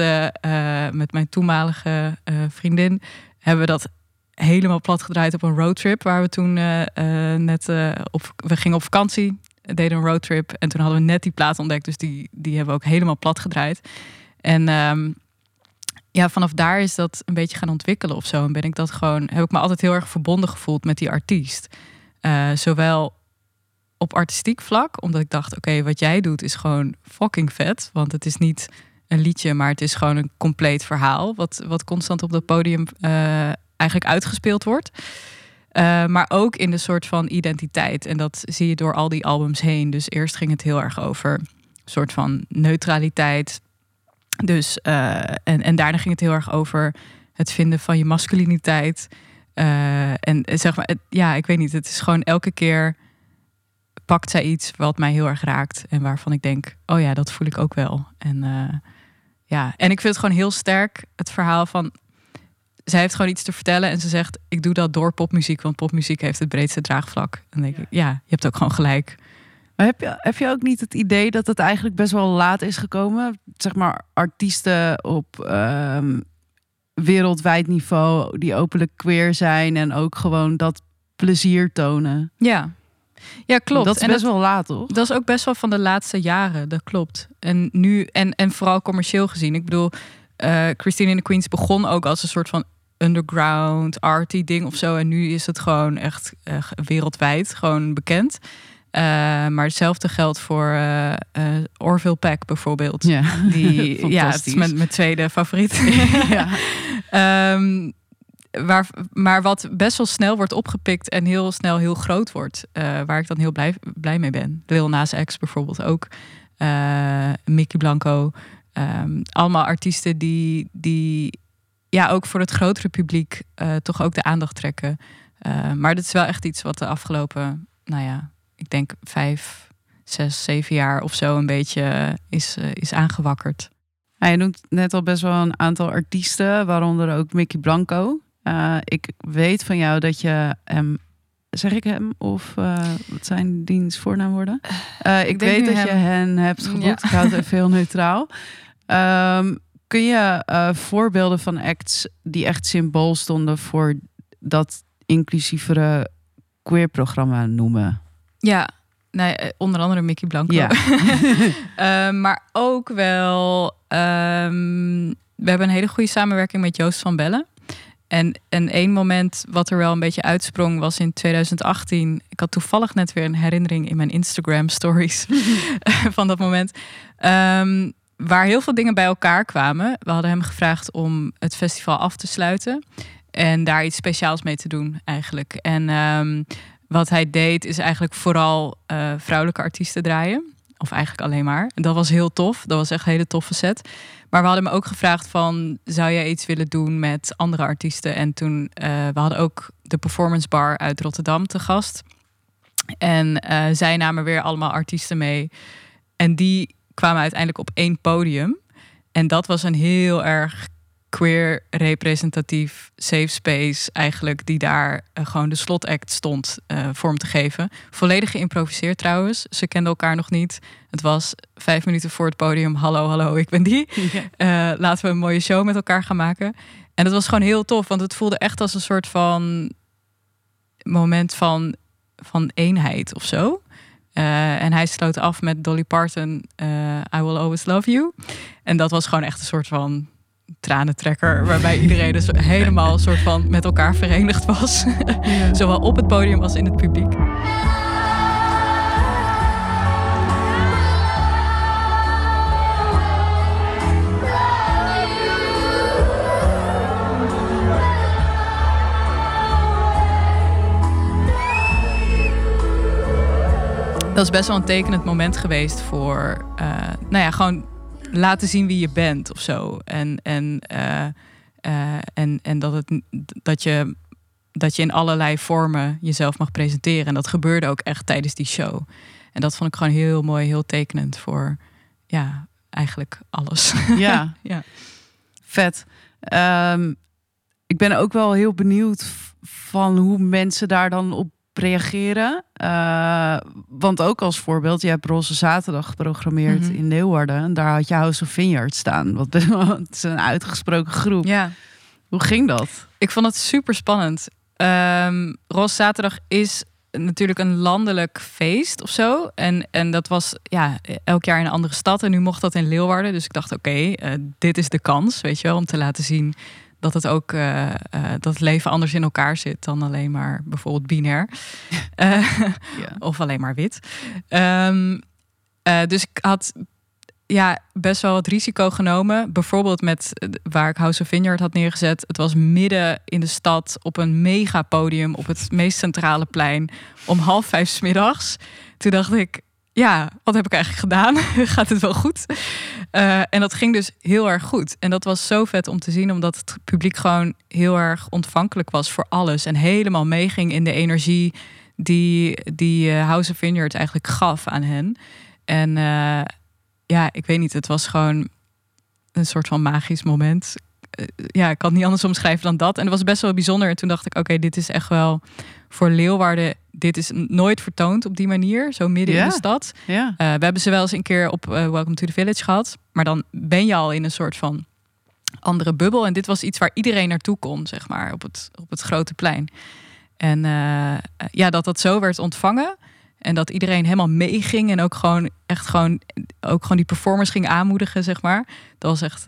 met mijn toenmalige vriendin. Hebben we dat helemaal plat gedraaid op een roadtrip. Waar we toen net op... We gingen op vakantie, deden een roadtrip. En toen hadden we net die plaat ontdekt. Dus die, die hebben we ook helemaal plat gedraaid. En um, ja, vanaf daar is dat een beetje gaan ontwikkelen of zo. En ben ik dat gewoon, heb ik me altijd heel erg verbonden gevoeld met die artiest. Uh, zowel op artistiek vlak, omdat ik dacht, oké, wat jij doet is gewoon fucking vet. Want het is niet een liedje, maar het is gewoon een compleet verhaal. Wat, wat constant op dat podium uh, eigenlijk uitgespeeld wordt. Uh, maar ook in de soort van identiteit. En dat zie je door al die albums heen. Dus eerst ging het heel erg over een soort van neutraliteit dus, uh, en, en daarna ging het heel erg over het vinden van je masculiniteit. Uh, en zeg maar, ja, ik weet niet, het is gewoon elke keer pakt zij iets wat mij heel erg raakt. En waarvan ik denk, oh ja, dat voel ik ook wel. En ja, en ik vind het gewoon heel sterk, het verhaal van. Zij heeft gewoon iets te vertellen en ze zegt: Ik doe dat door popmuziek, want popmuziek heeft het breedste draagvlak. En dan denk ik, ja, je hebt ook gewoon gelijk. Maar heb je, heb je ook niet het idee dat het eigenlijk best wel laat is gekomen? Zeg maar artiesten op um, wereldwijd niveau die openlijk queer zijn en ook gewoon dat plezier tonen. Ja, ja, klopt. Dat is best wel laat, toch? Dat is ook best wel van de laatste jaren, dat klopt. En nu, en, en vooral commercieel gezien. Ik bedoel, uh, Christine in the Queens begon ook als een soort van underground, arty ding of zo. En nu is het gewoon echt uh, wereldwijd gewoon bekend. Uh, maar hetzelfde geldt voor uh, Orville Peck bijvoorbeeld. Ja, Die, ja het is mijn, mijn tweede favoriet. ja. um, waar, maar wat best wel snel wordt opgepikt en heel snel heel groot wordt. waar ik dan heel blij, blij mee ben. Lil Nas X bijvoorbeeld ook. Mickey Blanco. Um, allemaal artiesten die, die ja, ook voor het grotere publiek toch ook de aandacht trekken. maar dat is wel echt iets wat de afgelopen, nou ja, ik denk vijf, zes, zeven jaar of zo een beetje is, uh, is aangewakkerd. Ja, je noemt net al best wel een aantal artiesten, waaronder ook Mickey Blanco. Ik weet van jou dat je hem, zeg ik hem of uh, wat zijn diens voornaamwoorden? ik, ik weet dat je hen hebt geboekt. Ja. Ik houd het even heel neutraal. Um, kun je voorbeelden van acts die echt symbool stonden voor dat inclusievere queer programma noemen? Ja, nee, eh, onder andere Mickey Blanco. Ja. uh, maar ook wel, um, we hebben een hele goede samenwerking met Joost van Bellen. En, en één moment wat er wel een beetje uitsprong was in 2018. Ik had toevallig net weer een herinnering in mijn Instagram stories van dat moment. Um, waar heel veel dingen bij elkaar kwamen. We hadden hem gevraagd om het festival af te sluiten. En daar iets speciaals mee te doen eigenlijk. En um, wat hij deed is eigenlijk vooral uh, vrouwelijke artiesten draaien. Of eigenlijk alleen maar. Dat was heel tof. Dat was echt een hele toffe set. Maar we hadden hem ook gevraagd van... zou jij iets willen doen met andere artiesten? En toen, uh, we hadden ook de Performance Bar uit Rotterdam te gast. En uh, zij namen weer allemaal artiesten mee. En die kwamen uiteindelijk op één podium. En dat was een heel erg queer representatief safe space eigenlijk die daar uh, gewoon de slot-act stond uh, vorm te geven. Volledig geïmproviseerd trouwens. Ze kenden elkaar nog niet. Het was vijf minuten voor het podium. Hallo, hallo, ik ben die. Uh, laten we een mooie show met elkaar gaan maken. En dat was gewoon heel tof, want het voelde echt als een soort van moment van, van eenheid of zo. en hij sloot af met Dolly Parton, I Will Always Love You. En dat was gewoon echt een soort van tranentrekker. Waarbij iedereen dus helemaal soort van met elkaar verenigd was. Zowel op het podium als in het publiek. Dat is best wel een tekenend moment geweest voor, uh, nou ja, gewoon laten zien wie je bent of zo. En, en, uh, uh, en, en dat, het, dat, je, dat je in allerlei vormen jezelf mag presenteren. En dat gebeurde ook echt tijdens die show. En dat vond ik gewoon heel mooi, heel tekenend voor, ja, eigenlijk alles. Ja, ja. vet. Um, ik ben ook wel heel benieuwd van hoe mensen daar dan op reageren. Uh, want ook als voorbeeld, je hebt Roze Zaterdag geprogrammeerd mm -hmm. in Leeuwarden. En daar had je House of Vineyard staan. Wat het is een uitgesproken groep. Ja. Hoe ging dat? Ik vond het super spannend. Um, Roze Zaterdag is natuurlijk een landelijk feest of zo. En, en dat was ja, elk jaar in een andere stad. En nu mocht dat in Leeuwarden. Dus ik dacht, oké, okay, uh, dit is de kans, weet je wel, om te laten zien dat het ook uh, uh, dat het leven anders in elkaar zit dan alleen maar bijvoorbeeld binair. Uh, ja. Of alleen maar wit. Um, dus ik had ja, best wel wat risico genomen. Bijvoorbeeld met waar ik House of Vineyard had neergezet. Het was midden in de stad op een megapodium op het meest centrale plein om half vijf s middags. Toen dacht ik, ja, wat heb ik eigenlijk gedaan? Gaat het wel goed? Uh, en dat ging dus heel erg goed. En dat was zo vet om te zien, omdat het publiek gewoon heel erg ontvankelijk was voor alles. En helemaal meeging in de energie die, die uh, House of Vineyard eigenlijk gaf aan hen. En uh, ja, ik weet niet, het was gewoon een soort van magisch moment. Ja, ik kan het niet anders omschrijven dan dat. En het was best wel bijzonder. En toen dacht ik, oké, dit is echt wel voor Leeuwarden dit is nooit vertoond op die manier, zo midden in de stad. Uh, we hebben ze wel eens een keer op uh, Welcome to the Village gehad, maar dan ben je al in een soort van andere bubbel. En dit was iets waar iedereen naartoe kon, zeg maar, op het, op het grote plein. En uh, ja, dat dat zo werd ontvangen. En dat iedereen helemaal meeging en ook gewoon echt gewoon, ook gewoon die performers ging aanmoedigen, zeg maar. Dat was echt,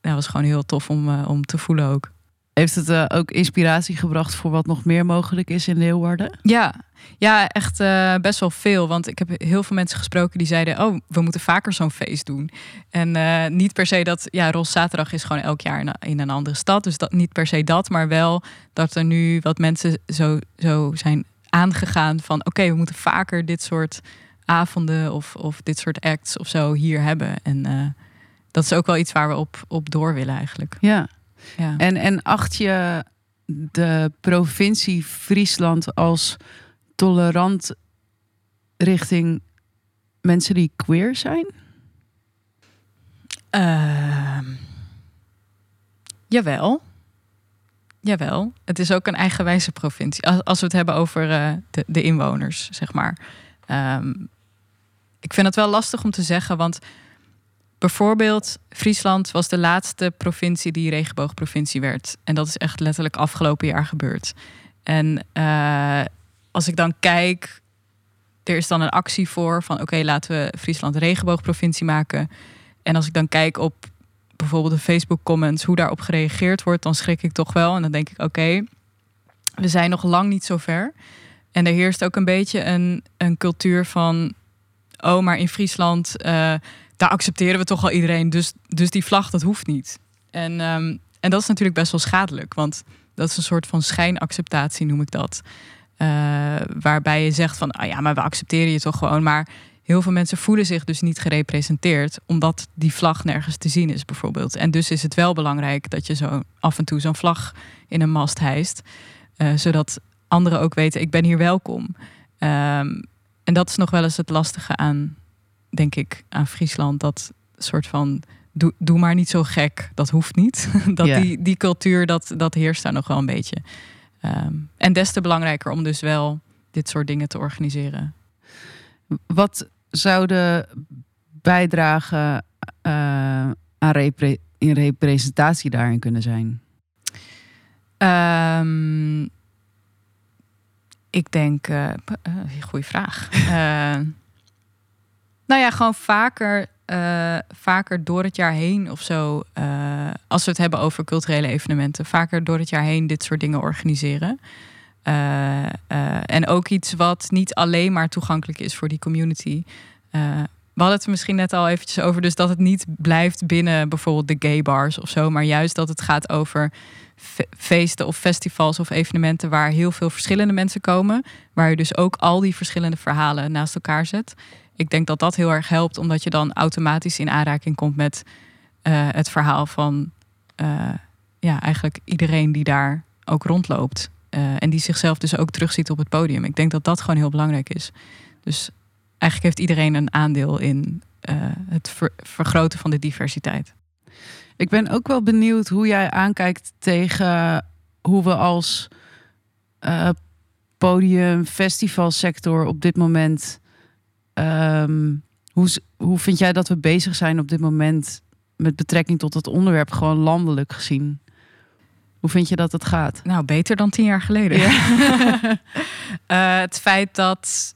dat was gewoon heel tof om, om te voelen ook. Heeft het uh, ook inspiratie gebracht voor wat nog meer mogelijk is in Leeuwarden? Ja, ja echt uh, best wel veel. Want ik heb heel veel mensen gesproken die zeiden: Oh, we moeten vaker zo'n feest doen. En uh, niet per se dat, ja, Ros Zaterdag is gewoon elk jaar in, in, een andere stad. Dus dat, niet per se dat, maar wel dat er nu wat mensen zo, zo zijn aangegaan van: Oké, okay, we moeten vaker dit soort avonden of, of dit soort acts of zo hier hebben. En dat is ook wel iets waar we op, op door willen eigenlijk. Ja. Ja. En, en acht je de provincie Friesland als tolerant richting mensen die queer zijn? Uh, jawel. Jawel. Het is ook een eigenwijze provincie. Als, als we het hebben over uh, de, de, inwoners, zeg maar. Um, ik vind het wel lastig om te zeggen, want Bijvoorbeeld, Friesland was de laatste provincie die regenboogprovincie werd. En dat is echt letterlijk afgelopen jaar gebeurd. En uh, als ik dan kijk, er is dan een actie voor van oké, laten we Friesland regenboogprovincie maken. En als ik dan kijk op bijvoorbeeld de Facebook comments, hoe daarop gereageerd wordt, dan schrik ik toch wel. En dan denk ik oké, we zijn nog lang niet zo ver. En er heerst ook een beetje een, een cultuur van, oh, maar in Friesland uh, daar accepteren we toch al iedereen. Dus, dus die vlag, dat hoeft niet. En, um, en dat is natuurlijk best wel schadelijk. Want dat is een soort van schijnacceptatie, noem ik dat. Uh, waarbij je zegt van, ah ja, maar we accepteren je toch gewoon. Maar heel veel mensen voelen zich dus niet gerepresenteerd. Omdat die vlag nergens te zien is, bijvoorbeeld. En dus is het wel belangrijk dat je zo af en toe zo'n vlag in een mast hijst. Uh, zodat anderen ook weten, ik ben hier welkom. Um, en dat is nog wel eens het lastige aan denk ik, aan Friesland. Dat soort van. Doe, doe maar niet zo gek. Dat hoeft niet. dat die, die cultuur, dat, dat heerst daar nog wel een beetje. Ehm, en des te belangrijker om dus wel dit soort dingen te organiseren. Wat zouden bijdragen eh, aan repre in representatie daarin kunnen zijn? Ehm, ik denk, eh goede vraag. Nou ja, gewoon vaker, eh, vaker door het jaar heen of zo. eh, als we het hebben over culturele evenementen, vaker door het jaar heen dit soort dingen organiseren. Eh, en ook iets wat niet alleen maar toegankelijk is voor die community. We hadden het misschien net al eventjes over, dus dat het niet blijft binnen bijvoorbeeld de gay bars of zo, maar juist dat het gaat over feesten of festivals of evenementen waar heel veel verschillende mensen komen, waar je dus ook al die verschillende verhalen naast elkaar zet. Ik denk dat dat heel erg helpt, omdat je dan automatisch in aanraking komt met uh, het verhaal van uh, ja, eigenlijk iedereen die daar ook rondloopt. Uh, en die zichzelf dus ook terugziet op het podium. Ik denk dat dat gewoon heel belangrijk is. Dus eigenlijk heeft iedereen een aandeel in het ver vergroten van de diversiteit. Ik ben ook wel benieuwd hoe jij aankijkt tegen hoe we als podium, festivalsector op dit moment. Um, hoe, hoe vind jij dat we bezig zijn op dit moment met betrekking tot het onderwerp, gewoon landelijk gezien? Hoe vind je dat het gaat? Nou, beter dan tien jaar geleden. Ja. uh, het feit dat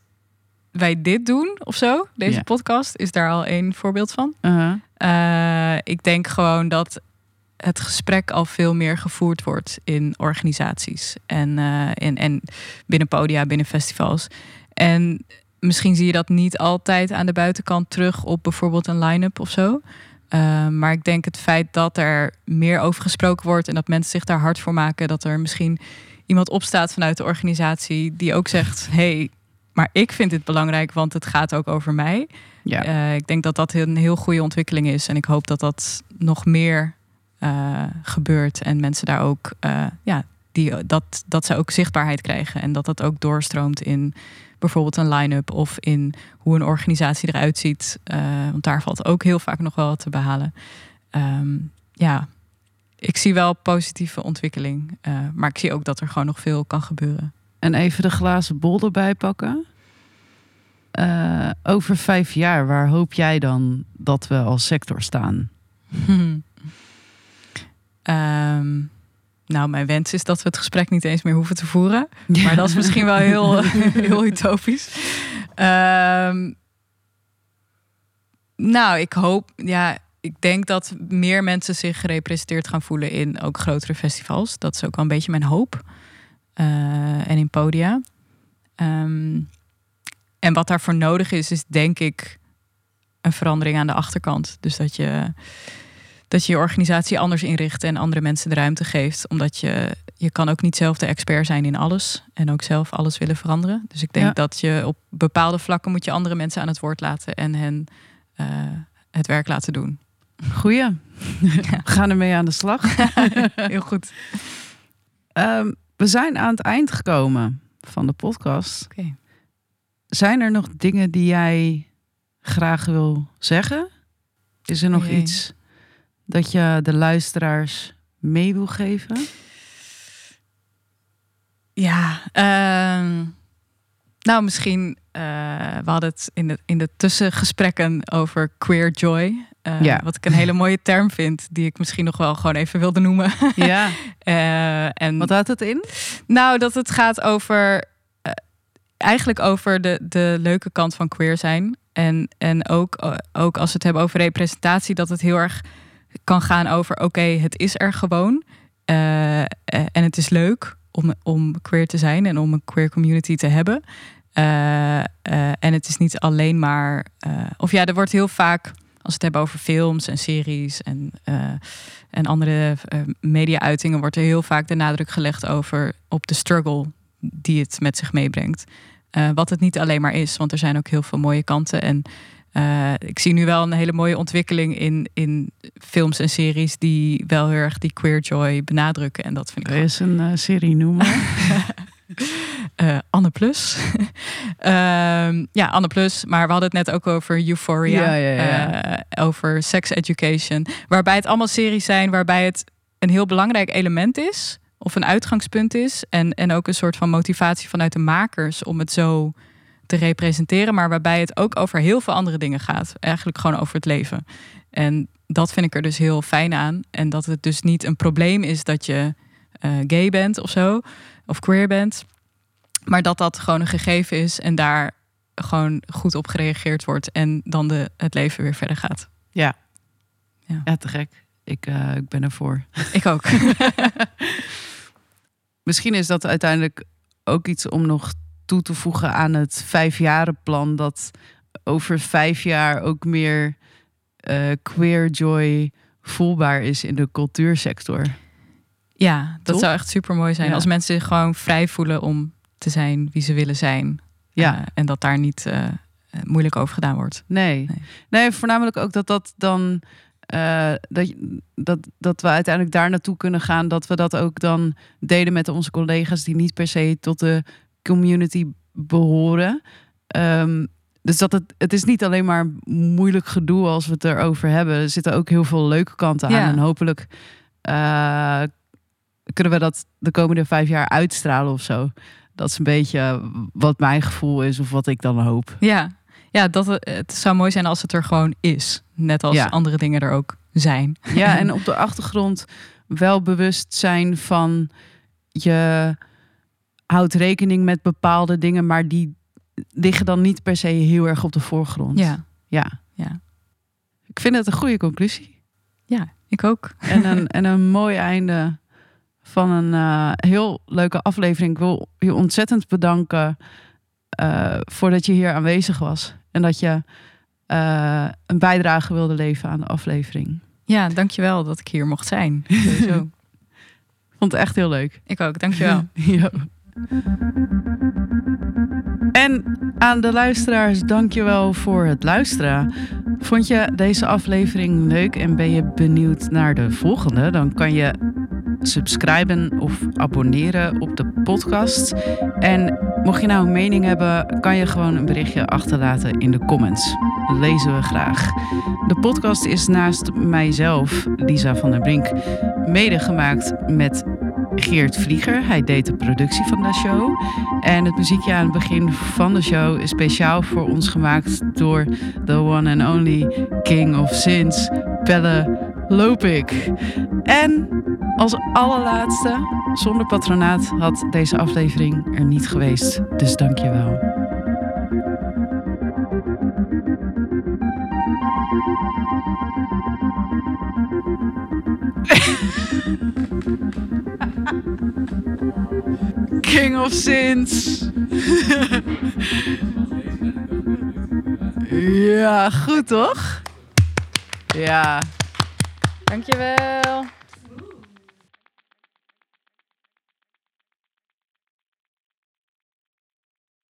wij dit doen of zo, deze podcast, is daar al een voorbeeld van. Uh -huh. uh, ik denk gewoon dat het gesprek al veel meer gevoerd wordt in organisaties en, uh, in, en binnen podia, binnen festivals. En misschien zie je dat niet altijd aan de buitenkant terug op bijvoorbeeld een line-up of zo. Uh, maar ik denk het feit dat er meer over gesproken wordt en dat mensen zich daar hard voor maken, dat er misschien iemand opstaat vanuit de organisatie die ook zegt: hey, maar ik vind dit belangrijk, want het gaat ook over mij. Ja. Uh, ik denk dat dat een heel goede ontwikkeling is. En ik hoop dat dat nog meer uh, gebeurt. En mensen daar ook, uh, ja, die, dat, dat ze ook zichtbaarheid krijgen. En dat dat ook doorstroomt in bijvoorbeeld een line-up of in hoe een organisatie eruit ziet. want daar valt ook heel vaak nog wel wat te behalen. Um, ja, ik zie wel positieve ontwikkeling. maar ik zie ook dat er gewoon nog veel kan gebeuren. En even de glazen bol erbij pakken. Uh, over vijf jaar, waar hoop jij dan dat we als sector staan? um, nou, mijn wens is dat we het gesprek niet eens meer hoeven te voeren. Ja. Maar dat is misschien wel heel, heel utopisch. Um, nou, ik hoop, ja, ik denk dat meer mensen zich gerepresenteerd gaan voelen in ook grotere festivals. Dat is ook wel een beetje mijn hoop. Uh, en in podia. Um, en wat daarvoor nodig is, is denk ik een verandering aan de achterkant. Dus dat je, dat je je organisatie anders inricht en andere mensen de ruimte geeft. Omdat je, je kan ook niet zelf de expert zijn in alles. En ook zelf alles willen veranderen. Dus ik denk ja. dat je op bepaalde vlakken moet je andere mensen aan het woord laten en hen uh, het werk laten doen. Goeie. Ja. We gaan ermee aan de slag. Heel goed. Um, we zijn aan het eind gekomen van de podcast. Okay. Zijn er nog dingen die jij graag wil zeggen? Is er nog iets dat je de luisteraars mee wil geven? Ja, uh, nou misschien. Uh, we hadden het in de, in de tussengesprekken over queer joy. Uh, ja. Wat ik een hele mooie term vind, die ik misschien nog wel gewoon even wilde noemen. Ja. uh, en Wat houdt het in? Nou, dat het gaat over eigenlijk over de, de leuke kant van queer zijn. En, en ook, ook als we het hebben over representatie, dat het heel erg kan gaan over: oké, het is er gewoon. en het is leuk om, om queer te zijn en om een queer community te hebben. en het is niet alleen maar. of ja, er wordt heel vaak als het hebben over films en series en, en andere media-uitingen, wordt er heel vaak de nadruk gelegd over op de struggle die het met zich meebrengt. Wat het niet alleen maar is, want er zijn ook heel veel mooie kanten. En ik zie nu wel een hele mooie ontwikkeling in, in films en series die wel heel erg die queer joy benadrukken. En dat vind ik. Er is een serie noemen. Uh, Anne Plus. uh, ja, Anne Plus. Maar we hadden het net ook over Euphoria. Ja, ja, ja. Uh, over sex education. Waarbij het allemaal series zijn waarbij het een heel belangrijk element is. Of een uitgangspunt is. En, en ook een soort van motivatie vanuit de makers om het zo te representeren. Maar waarbij het ook over heel veel andere dingen gaat. Eigenlijk gewoon over het leven. En dat vind ik er dus heel fijn aan. En dat het dus niet een probleem is dat je uh, gay bent of zo. Of queer bent. Maar dat dat gewoon een gegeven is en daar gewoon goed op gereageerd wordt en dan de, het leven weer verder gaat. Ja, ja. ja te gek. Ik, uh, ik ben ervoor. Ik ook. Misschien is dat uiteindelijk ook iets om nog toe te voegen aan het vijfjarenplan dat over vijf jaar ook meer eh, queer joy voelbaar is in de cultuursector. Ja, dat zou echt super mooi zijn. Ja. Als mensen zich gewoon vrij voelen om te zijn wie ze willen zijn. Ja. Eh, en dat daar niet eh, moeilijk over gedaan wordt. Nee. Nee. nee, voornamelijk ook dat dat dan. dat, dat, dat we uiteindelijk daar naartoe kunnen gaan. Dat we dat ook dan delen met onze collega's die niet per se tot de community behoren. Ehm, dus dat het, het is niet alleen maar moeilijk gedoe als we het erover hebben. Er zitten ook heel veel leuke kanten aan. Ja. En hopelijk eh, kunnen we dat de komende vijf jaar uitstralen of zo. Dat is een beetje wat mijn gevoel is of wat ik dan hoop. Ja, ja dat, het- het zou mooi zijn als het er gewoon is. Net als Ja. andere dingen er ook zijn. Ja, en op de achtergrond wel bewust zijn van je houdt rekening met bepaalde dingen, maar die liggen dan niet per se heel erg op de voorgrond. Ja, ja. Ja. Ik vind het een goede conclusie. ja ik ook. En een, en een mooi einde van een eh, heel leuke aflevering. Ik wil je ontzettend bedanken eh, voordat je hier aanwezig was. En dat je eh, een bijdrage wilde leveren aan de aflevering. Ja, dankjewel dat ik hier mocht zijn. Sowieso. Ik vond het echt heel leuk. ik ook, dankjewel. Ja. En aan de luisteraars, dankjewel voor het luisteren. Vond je deze aflevering leuk en ben je benieuwd naar de volgende? Dan kan je subscriben of abonneren op de podcast. En mocht je nou een mening hebben, kan je gewoon een berichtje achterlaten in de comments. Lezen we graag. De podcast is naast mijzelf, Lisa van der Brink, mede gemaakt met Geert Vlieger. Hij deed de productie van de show. En het muziekje aan het begin van de show is speciaal voor ons gemaakt door the one and only King of Sins, Pelle Lopik. En als allerlaatste, zonder patronaat had deze aflevering er niet geweest. Dus dank je wel. King of Sins. ja, goed toch? Ja. Dankjewel.